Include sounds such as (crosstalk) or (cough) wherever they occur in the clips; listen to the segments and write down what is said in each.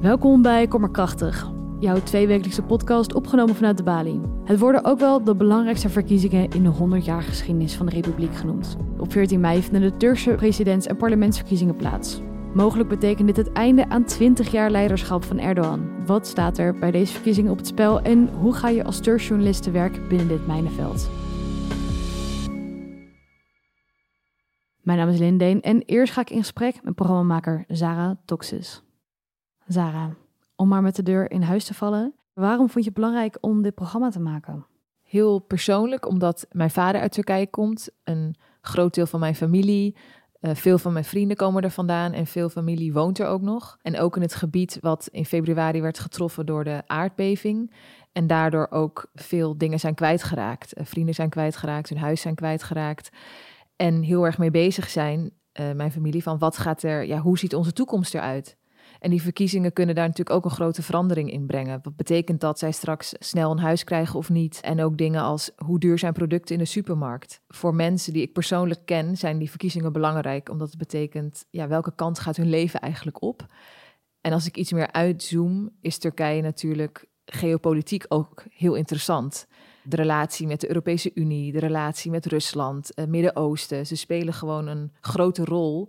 Welkom bij Kommerkrachtig, jouw tweewekelijkse podcast opgenomen vanuit de Bali. Het worden ook wel de belangrijkste verkiezingen in de 100-jarige geschiedenis van de Republiek genoemd. Op 14 mei vinden de Turkse presidents- en parlementsverkiezingen plaats. Mogelijk betekent dit het einde aan 20 jaar leiderschap van Erdogan. Wat staat er bij deze verkiezingen op het spel en hoe ga je als Turkse journalist te werk binnen dit mijnenveld? Mijn naam is Lindeen en eerst ga ik in gesprek met programmamaker Zara Toxis. Zara, om maar met de deur in huis te vallen, waarom vond je het belangrijk om dit programma te maken? Heel persoonlijk, omdat mijn vader uit Turkije komt, een groot deel van mijn familie, uh, veel van mijn vrienden komen er vandaan en veel familie woont er ook nog. En ook in het gebied wat in februari werd getroffen door de aardbeving. En daardoor ook veel dingen zijn kwijtgeraakt. Uh, vrienden zijn kwijtgeraakt, hun huis zijn kwijtgeraakt. En heel erg mee bezig zijn, uh, mijn familie, van wat gaat er, ja, hoe ziet onze toekomst eruit? En die verkiezingen kunnen daar natuurlijk ook een grote verandering in brengen. Wat betekent dat zij straks snel een huis krijgen of niet? En ook dingen als hoe duur zijn producten in de supermarkt? Voor mensen die ik persoonlijk ken, zijn die verkiezingen belangrijk, omdat het betekent ja, welke kant gaat hun leven eigenlijk op? En als ik iets meer uitzoom, is Turkije natuurlijk geopolitiek ook heel interessant. De relatie met de Europese Unie, de relatie met Rusland, het Midden-Oosten. Ze spelen gewoon een grote rol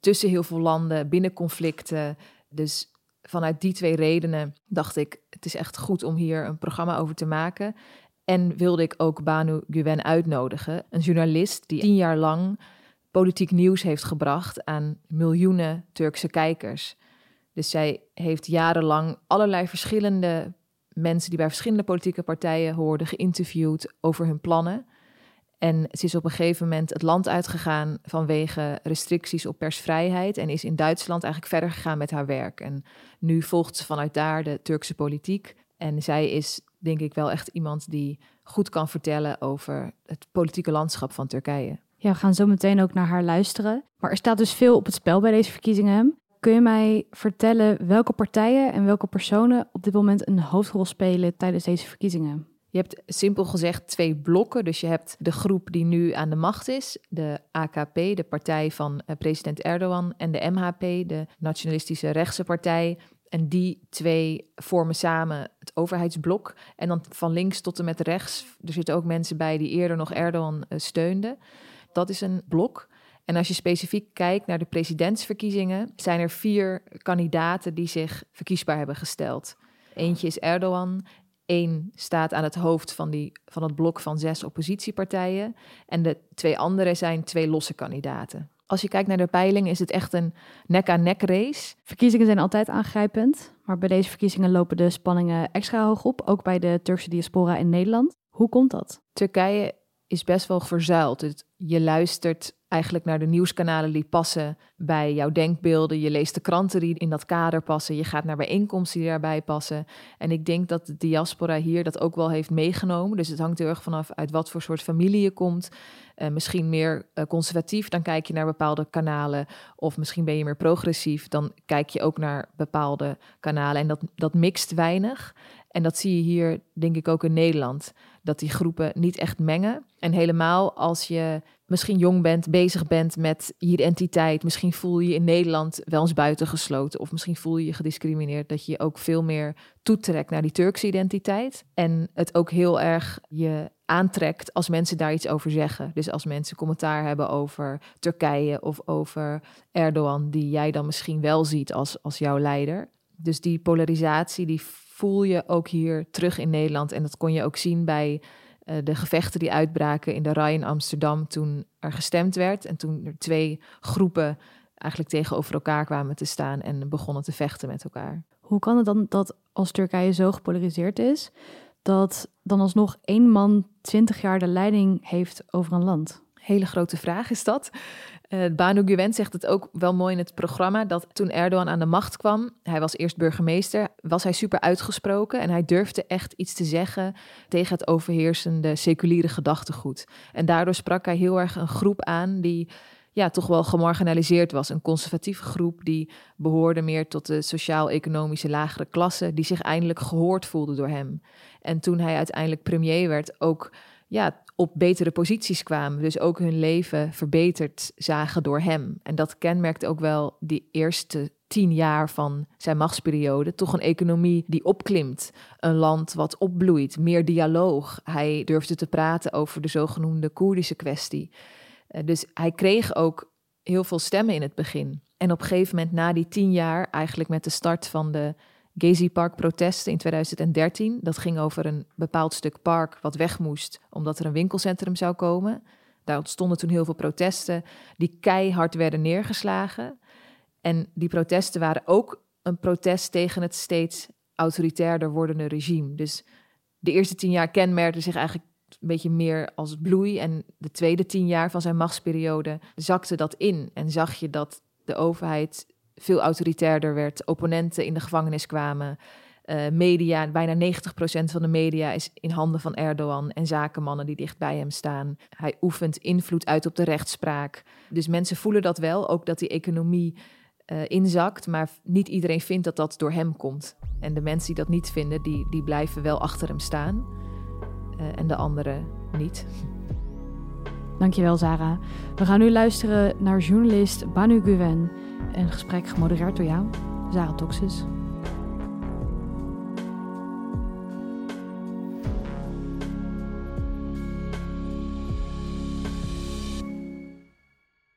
tussen heel veel landen, binnen conflicten. Dus vanuit die twee redenen dacht ik, het is echt goed om hier een programma over te maken. En wilde ik ook Banu Guven uitnodigen, een journalist die tien jaar lang politiek nieuws heeft gebracht aan miljoenen Turkse kijkers. Dus zij heeft jarenlang allerlei verschillende mensen die bij verschillende politieke partijen hoorden geïnterviewd over hun plannen. En ze is op een gegeven moment het land uitgegaan vanwege restricties op persvrijheid. En is in Duitsland eigenlijk verder gegaan met haar werk. En nu volgt ze vanuit daar de Turkse politiek. En zij is denk ik wel echt iemand die goed kan vertellen over het politieke landschap van Turkije. Ja, we gaan zo meteen ook naar haar luisteren. Maar er staat dus veel op het spel bij deze verkiezingen. Kun je mij vertellen welke partijen en welke personen op dit moment een hoofdrol spelen tijdens deze verkiezingen? Je hebt simpel gezegd twee blokken. Dus je hebt de groep die nu aan de macht is, de AKP, de partij van uh, president Erdogan, en de MHP, de nationalistische rechtse partij. En die twee vormen samen het overheidsblok. En dan van links tot en met rechts. Er zitten ook mensen bij die eerder nog Erdogan uh, steunden. Dat is een blok. En als je specifiek kijkt naar de presidentsverkiezingen, zijn er vier kandidaten die zich verkiesbaar hebben gesteld. Eentje is Erdogan, Eén staat aan het hoofd van, die, van het blok van zes oppositiepartijen. En de twee andere zijn twee losse kandidaten. Als je kijkt naar de peiling, is het echt een nek-aan-nek race. Verkiezingen zijn altijd aangrijpend. Maar bij deze verkiezingen lopen de spanningen extra hoog op. Ook bij de Turkse diaspora in Nederland. Hoe komt dat? Turkije is best wel verzuild. je luistert eigenlijk naar de nieuwskanalen die passen bij jouw denkbeelden. Je leest de kranten die in dat kader passen. Je gaat naar bijeenkomsten die daarbij passen. En ik denk dat de diaspora hier dat ook wel heeft meegenomen. Dus het hangt heel erg vanaf uit wat voor soort familie je komt. Uh, misschien meer uh, conservatief, dan kijk je naar bepaalde kanalen. Of misschien ben je meer progressief, dan kijk je ook naar bepaalde kanalen. En dat, dat mixt weinig. En dat zie je hier, denk ik, ook in Nederland. Dat die groepen niet echt mengen. En helemaal als je misschien jong bent, bezig bent met je identiteit. Misschien voel je je in Nederland wel eens buitengesloten. Of misschien voel je je gediscrimineerd. Dat je ook veel meer toetrekt naar die Turkse identiteit. En het ook heel erg je aantrekt als mensen daar iets over zeggen. Dus als mensen commentaar hebben over Turkije of over Erdogan, die jij dan misschien wel ziet als, als jouw leider. Dus die polarisatie, die voel je ook hier terug in Nederland. En dat kon je ook zien bij uh, de gevechten die uitbraken in de RAI in Amsterdam toen er gestemd werd. En toen er twee groepen eigenlijk tegenover elkaar kwamen te staan en begonnen te vechten met elkaar. Hoe kan het dan dat als Turkije zo gepolariseerd is, dat dan alsnog één man twintig jaar de leiding heeft over een land? Hele grote vraag is dat. Uh, Banu Güven zegt het ook wel mooi in het programma dat toen Erdogan aan de macht kwam, hij was eerst burgemeester, was hij super uitgesproken en hij durfde echt iets te zeggen tegen het overheersende seculiere gedachtegoed. En daardoor sprak hij heel erg een groep aan die ja, toch wel gemarginaliseerd was. Een conservatieve groep die behoorde meer tot de sociaal-economische lagere klasse, die zich eindelijk gehoord voelde door hem. En toen hij uiteindelijk premier werd, ook ja, op betere posities kwamen. Dus ook hun leven verbeterd zagen door hem. En dat kenmerkt ook wel die eerste tien jaar van zijn machtsperiode toch een economie die opklimt. Een land wat opbloeit, meer dialoog. Hij durfde te praten over de zogenoemde Koerdische kwestie. Eh, dus hij kreeg ook heel veel stemmen in het begin. En op een gegeven moment, na die tien jaar, eigenlijk met de start van de Gezi Park protesten in 2013. Dat ging over een bepaald stuk park wat weg moest omdat er een winkelcentrum zou komen. Daar ontstonden toen heel veel protesten die keihard werden neergeslagen. En die protesten waren ook een protest tegen het steeds autoritairder wordende regime. Dus de eerste tien jaar kenmerkte zich eigenlijk een beetje meer als bloei. En de tweede tien jaar van zijn machtsperiode zakte dat in. En zag je dat de overheid veel autoritairder werd, opponenten in de gevangenis kwamen. Uh, media, bijna 90% van de media is in handen van Erdogan en zakenmannen die dicht bij hem staan. Hij oefent invloed uit op de rechtspraak. Dus mensen voelen dat wel, ook dat die economie uh, inzakt, maar niet iedereen vindt dat dat door hem komt. En de mensen die dat niet vinden, die, die blijven wel achter hem staan uh, en de anderen niet. Dankjewel, Zara. We gaan nu luisteren naar journalist Banu Guven. Een gesprek gemodereerd door jou, Zara Toxis.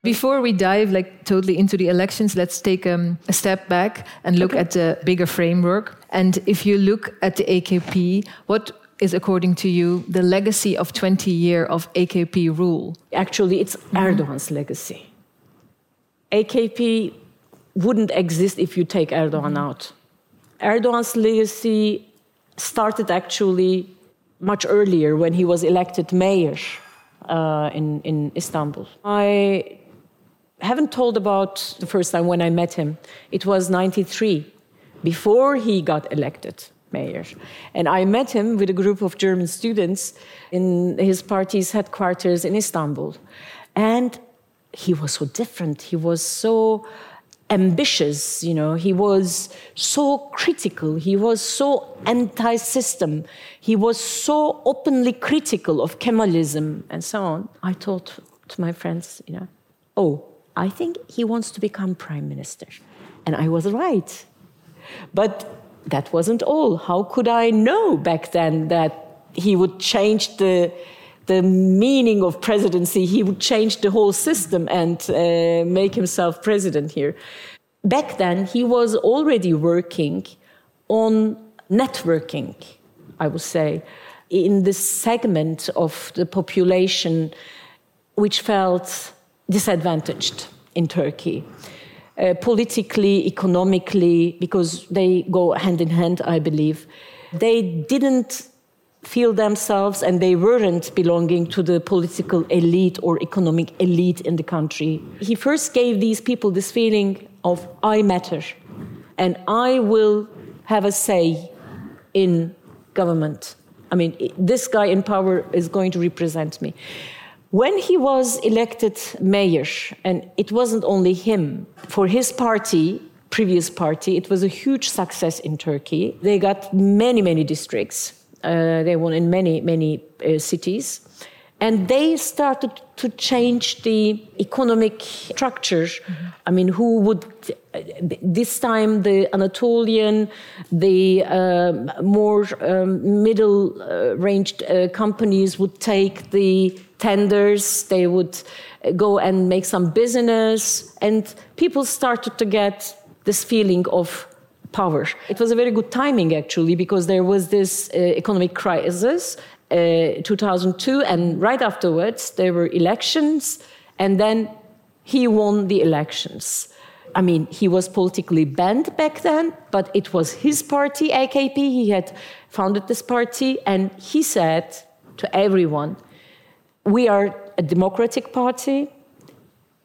Before we dive like totally into the elections, let's take um, a step back and look okay. at the bigger framework. And if you look at the AKP, what is, according to you, the legacy of 20 years of AKP rule? Actually, it's Erdogan's legacy. AKP wouldn't exist if you take Erdogan mm-hmm. out. Erdogan's legacy started actually much earlier when he was elected mayor uh, in, in Istanbul. I haven't told about the first time when I met him. It was 93, before he got elected mayor. And I met him with a group of German students in his party's headquarters in Istanbul. And he was so different. He was so ambitious, you know, he was so critical, he was so anti system, he was so openly critical of Kemalism and so on. I thought to my friends, you know, oh, I think he wants to become prime minister. And I was right. But that wasn't all. How could I know back then that he would change the the meaning of presidency? He would change the whole system and uh, make himself president here. Back then, he was already working on networking, I would say, in the segment of the population which felt disadvantaged in Turkey uh, politically, economically, because they go hand in hand, I believe. They didn't feel themselves and they weren't belonging to the political elite or economic elite in the country. He first gave these people this feeling of I matter and I will have a say in government. I mean, this guy in power is going to represent me. When he was elected mayor, and it wasn't only him, for his party, previous party, it was a huge success in Turkey. They got many, many districts. Uh, they won in many, many uh, cities. And they started to change the economic structure. Mm-hmm. I mean, who would, this time, the Anatolian, the um, more um, middle uh, ranged uh, companies would take the tenders, they would go and make some business, and people started to get this feeling of power. It was a very good timing, actually, because there was this uh, economic crisis, uh, 2002, and right afterwards there were elections, and then he won the elections. I mean, he was politically banned back then, but it was his party, AKP. He had founded this party, and he said to everyone, we are a democratic party.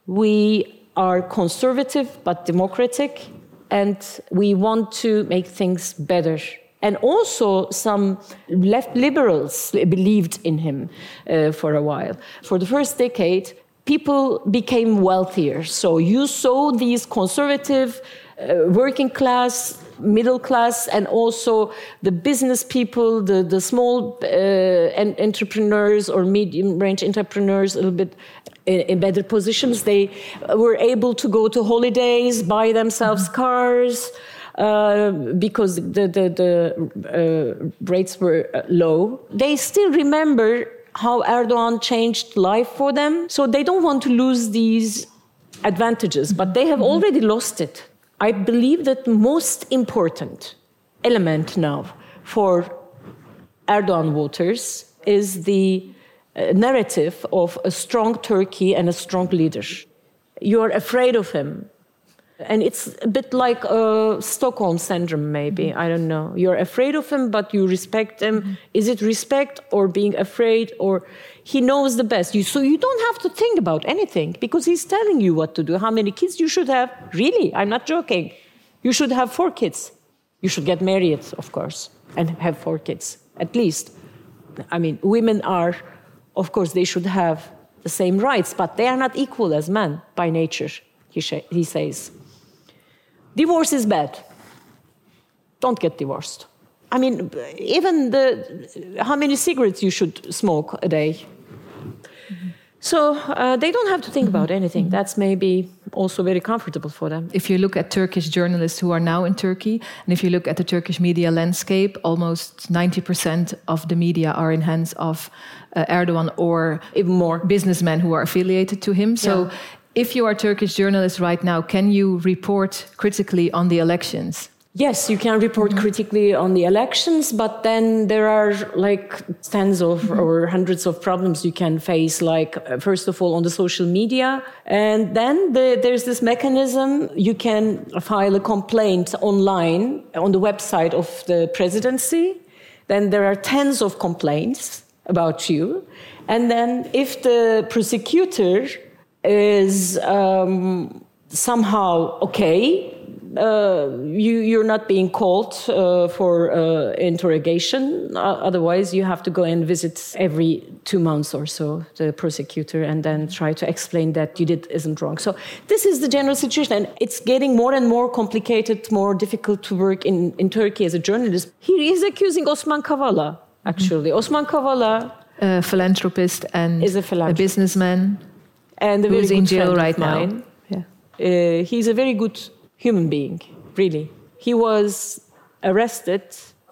We are conservative but democratic, and we want to make things better. And also, some left liberals believed in him uh, for a while. For the first decade, people became wealthier. So you saw these conservative, uh, working class middle class and also the business people, the, the small uh, entrepreneurs or medium range entrepreneurs, a little bit in, in better positions. They were able to go to holidays, buy themselves mm-hmm. cars. Uh, because the, the, the uh, rates were uh, low. They still remember how Erdogan changed life for them. So they don't want to lose these advantages, but they have already lost it. I believe that the most important element now for Erdogan voters is the uh, narrative of a strong Turkey and a strong leader. You're afraid of him. And it's a bit like a Stockholm syndrome, maybe. I don't know. You're afraid of him, but you respect him. Mm-hmm. Is it respect or being afraid or he knows the best? You, so you don't have to think about anything because he's telling you what to do, how many kids you should have. Really, I'm not joking. You should have four kids. You should get married, of course, and have four kids, at least. I mean, women are, of course, they should have the same rights, but they are not equal as men by nature, he, he says. Divorce is bad. Don't get divorced. I mean, even the how many cigarettes you should smoke a day. So uh, they don't have to think about anything. That's maybe also very comfortable for them. If you look at Turkish journalists who are now in Turkey, and if you look at the Turkish media landscape, almost 90% of the media are in hands of uh, Erdogan or even more businessmen who are affiliated to him. So yeah if you are a Turkish journalist right now, can you report critically on the elections? Yes, you can report mm-hmm. critically on the elections, but then there are like tens of mm-hmm. or hundreds of problems you can face, like, uh, first of all, on the social media. And then the, there's this mechanism you can file a complaint online on the website of the presidency. Then there are tens of complaints about you. And then if the prosecutor is um, somehow okay. Uh, you, you're not being called uh, for uh, interrogation. otherwise, you have to go and visit every two months or so the prosecutor and then try to explain that you did isn't wrong. So this is the general situation, and it's getting more and more complicated, more difficult to work in, in Turkey as a journalist. He is accusing Osman Kavala, actually. Mm-hmm. Osman Kavala, a philanthropist and is a, philanthropist. a businessman and Who's in jail right now. Yeah. Uh, he's a very good human being, really. He was arrested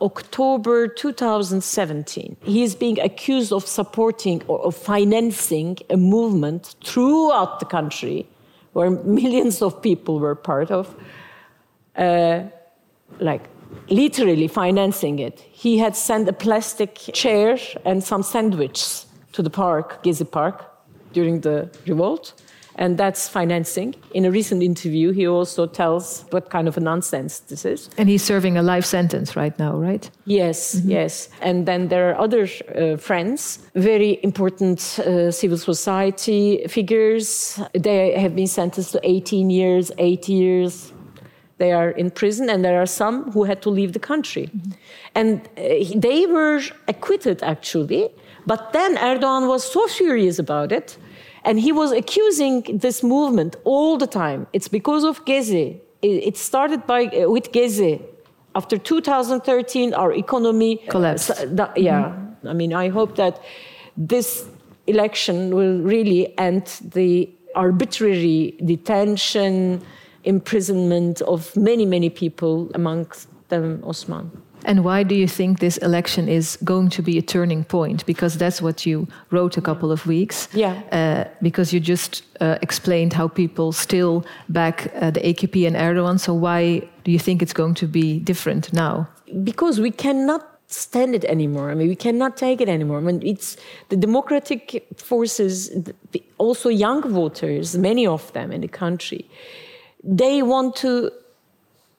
October 2017. He is being accused of supporting or of financing a movement throughout the country where (laughs) millions of people were part of, uh, like literally financing it. He had sent a plastic chair and some sandwiches to the park, Gezi Park, during the revolt. And that's financing. In a recent interview, he also tells what kind of a nonsense this is. And he's serving a life sentence right now, right? Yes, mm-hmm. yes. And then there are other uh, friends, very important uh, civil society figures. They have been sentenced to 18 years, 8 years, they are in prison, and there are some who had to leave the country. Mm-hmm. And uh, they were acquitted, actually, but then Erdogan was so furious about it, and he was accusing this movement all the time. It's because of Gezi. It started by, uh, with Gezi. After 2013, our economy uh, collapsed. Uh, yeah, mm-hmm. I mean, I hope that this election will really end the arbitrary detention, imprisonment of many, many people, amongst them Osman. And why do you think this election is going to be a turning point? Because that's what you wrote a couple of weeks. Yeah. Uh, because you just uh, explained how people still back uh, the AKP and Erdogan. So why do you think it's going to be different now? Because we cannot stand it anymore. I mean, we cannot take it anymore. I mean, it's the democratic forces, also young voters, many of them in the country, they want to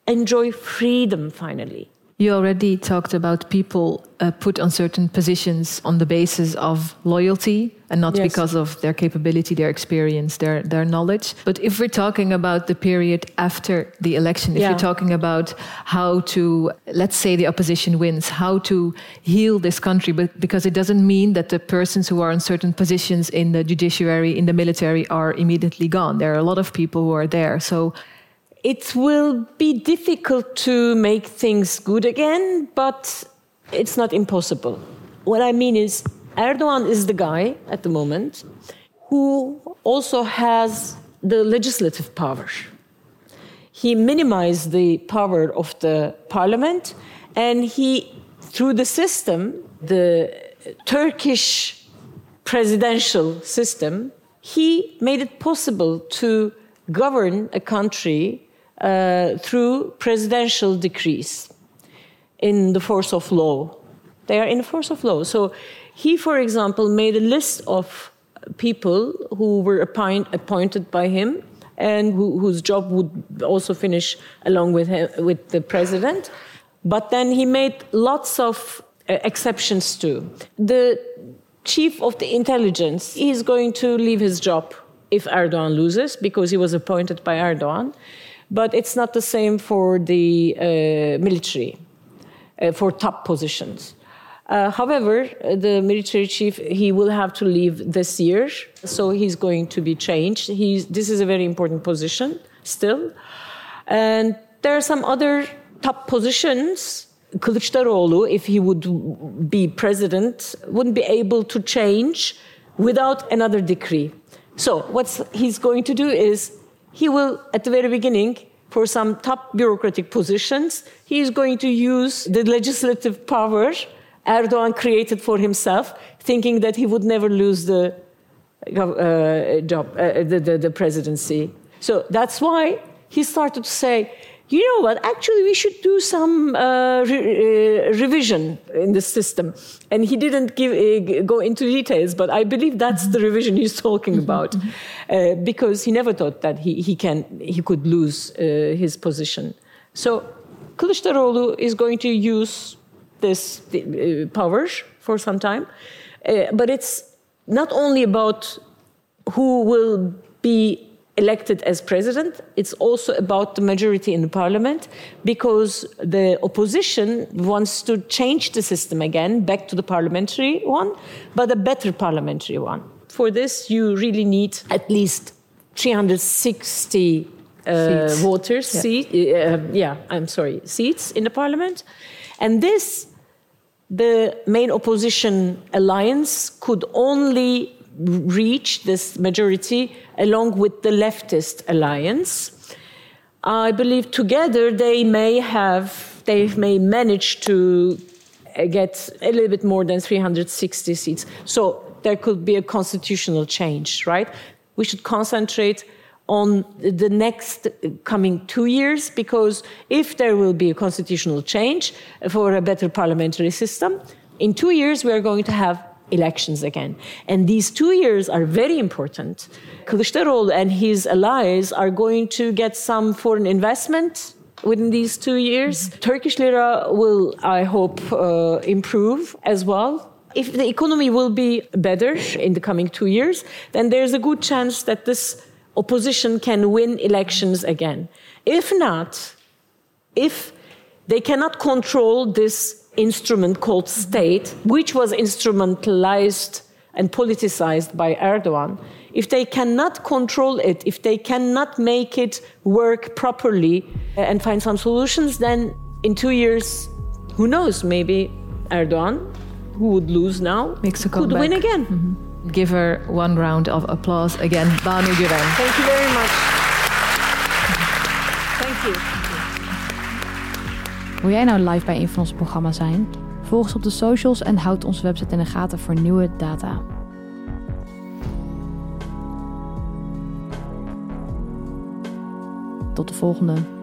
enjoy freedom finally you already talked about people uh, put on certain positions on the basis of loyalty and not yes. because of their capability, their experience, their, their knowledge. But if we're talking about the period after the election, if yeah. you're talking about how to, let's say the opposition wins, how to heal this country, but because it doesn't mean that the persons who are in certain positions in the judiciary, in the military, are immediately gone. There are a lot of people who are there. So it will be difficult to make things good again, but it's not impossible. What I mean is, Erdogan is the guy at the moment who also has the legislative power. He minimized the power of the parliament and he, through the system, the Turkish presidential system, he made it possible to govern a country uh, through presidential decrees in the force of law. They are in the force of law. So he, for example, made a list of people who were appoint, appointed by him and who, whose job would also finish along with, him, with the president. But then he made lots of uh, exceptions too. The chief of the intelligence is going to leave his job if Erdogan loses because he was appointed by Erdogan. But it's not the same for the uh, military, uh, for top positions. Uh, however, the military chief he will have to leave this year, so he's going to be changed. He's, this is a very important position still, and there are some other top positions. Kılıçdaroğlu, if he would be president, wouldn't be able to change without another decree. So what he's going to do is he will, at the very beginning, for some top bureaucratic positions, he is going to use the legislative power Erdogan created for himself, thinking that he would never lose the uh, job, uh, the, the, the presidency. So that's why he started to say, you know what, actually, we should do some uh, re- uh, revision in the system. And he didn't give, uh, go into details, but I believe that's the revision he's talking mm-hmm. about, uh, because he never thought that he, he, can, he could lose uh, his position. So Kılıçdaroğlu is going to use this uh, power for some time. Uh, but it's not only about who will be elected as president, it's also about the majority in the parliament because the opposition wants to change the system again back to the parliamentary one, but a better parliamentary one. For this, you really need at least 360 uh, voters, yeah. Seat, uh, yeah, I'm sorry, seats in the parliament. And this the main opposition alliance could only reach this majority along with the leftist alliance. I believe together they may have, they may manage to get a little bit more than 360 seats. So there could be a constitutional change, right? We should concentrate on the next coming two years because if there will be a constitutional change for a better parliamentary system, in two years we are going to have elections again. And these two years are very important. Kılıçdaroğlu and his allies are going to get some foreign investment within these two years. Mm-hmm. Turkish lira will, I hope, uh, improve as well. If the economy will be better in the coming two years, then there's a good chance that this opposition can win elections again. If not, if they cannot control this instrument called state, which was instrumentalized and politicized by Erdogan, if they cannot control it, if they cannot make it work properly uh, and find some solutions, then in two years, who knows, maybe Erdogan, who would lose now, Makes a could win again. Mm-hmm give her one round of applause again. Banu Güven. Thank you very much. Thank you. Wil jij nou live bij een van onze programma's zijn? Volg ons op de socials en houd onze website in de gaten voor nieuwe data. Tot de volgende.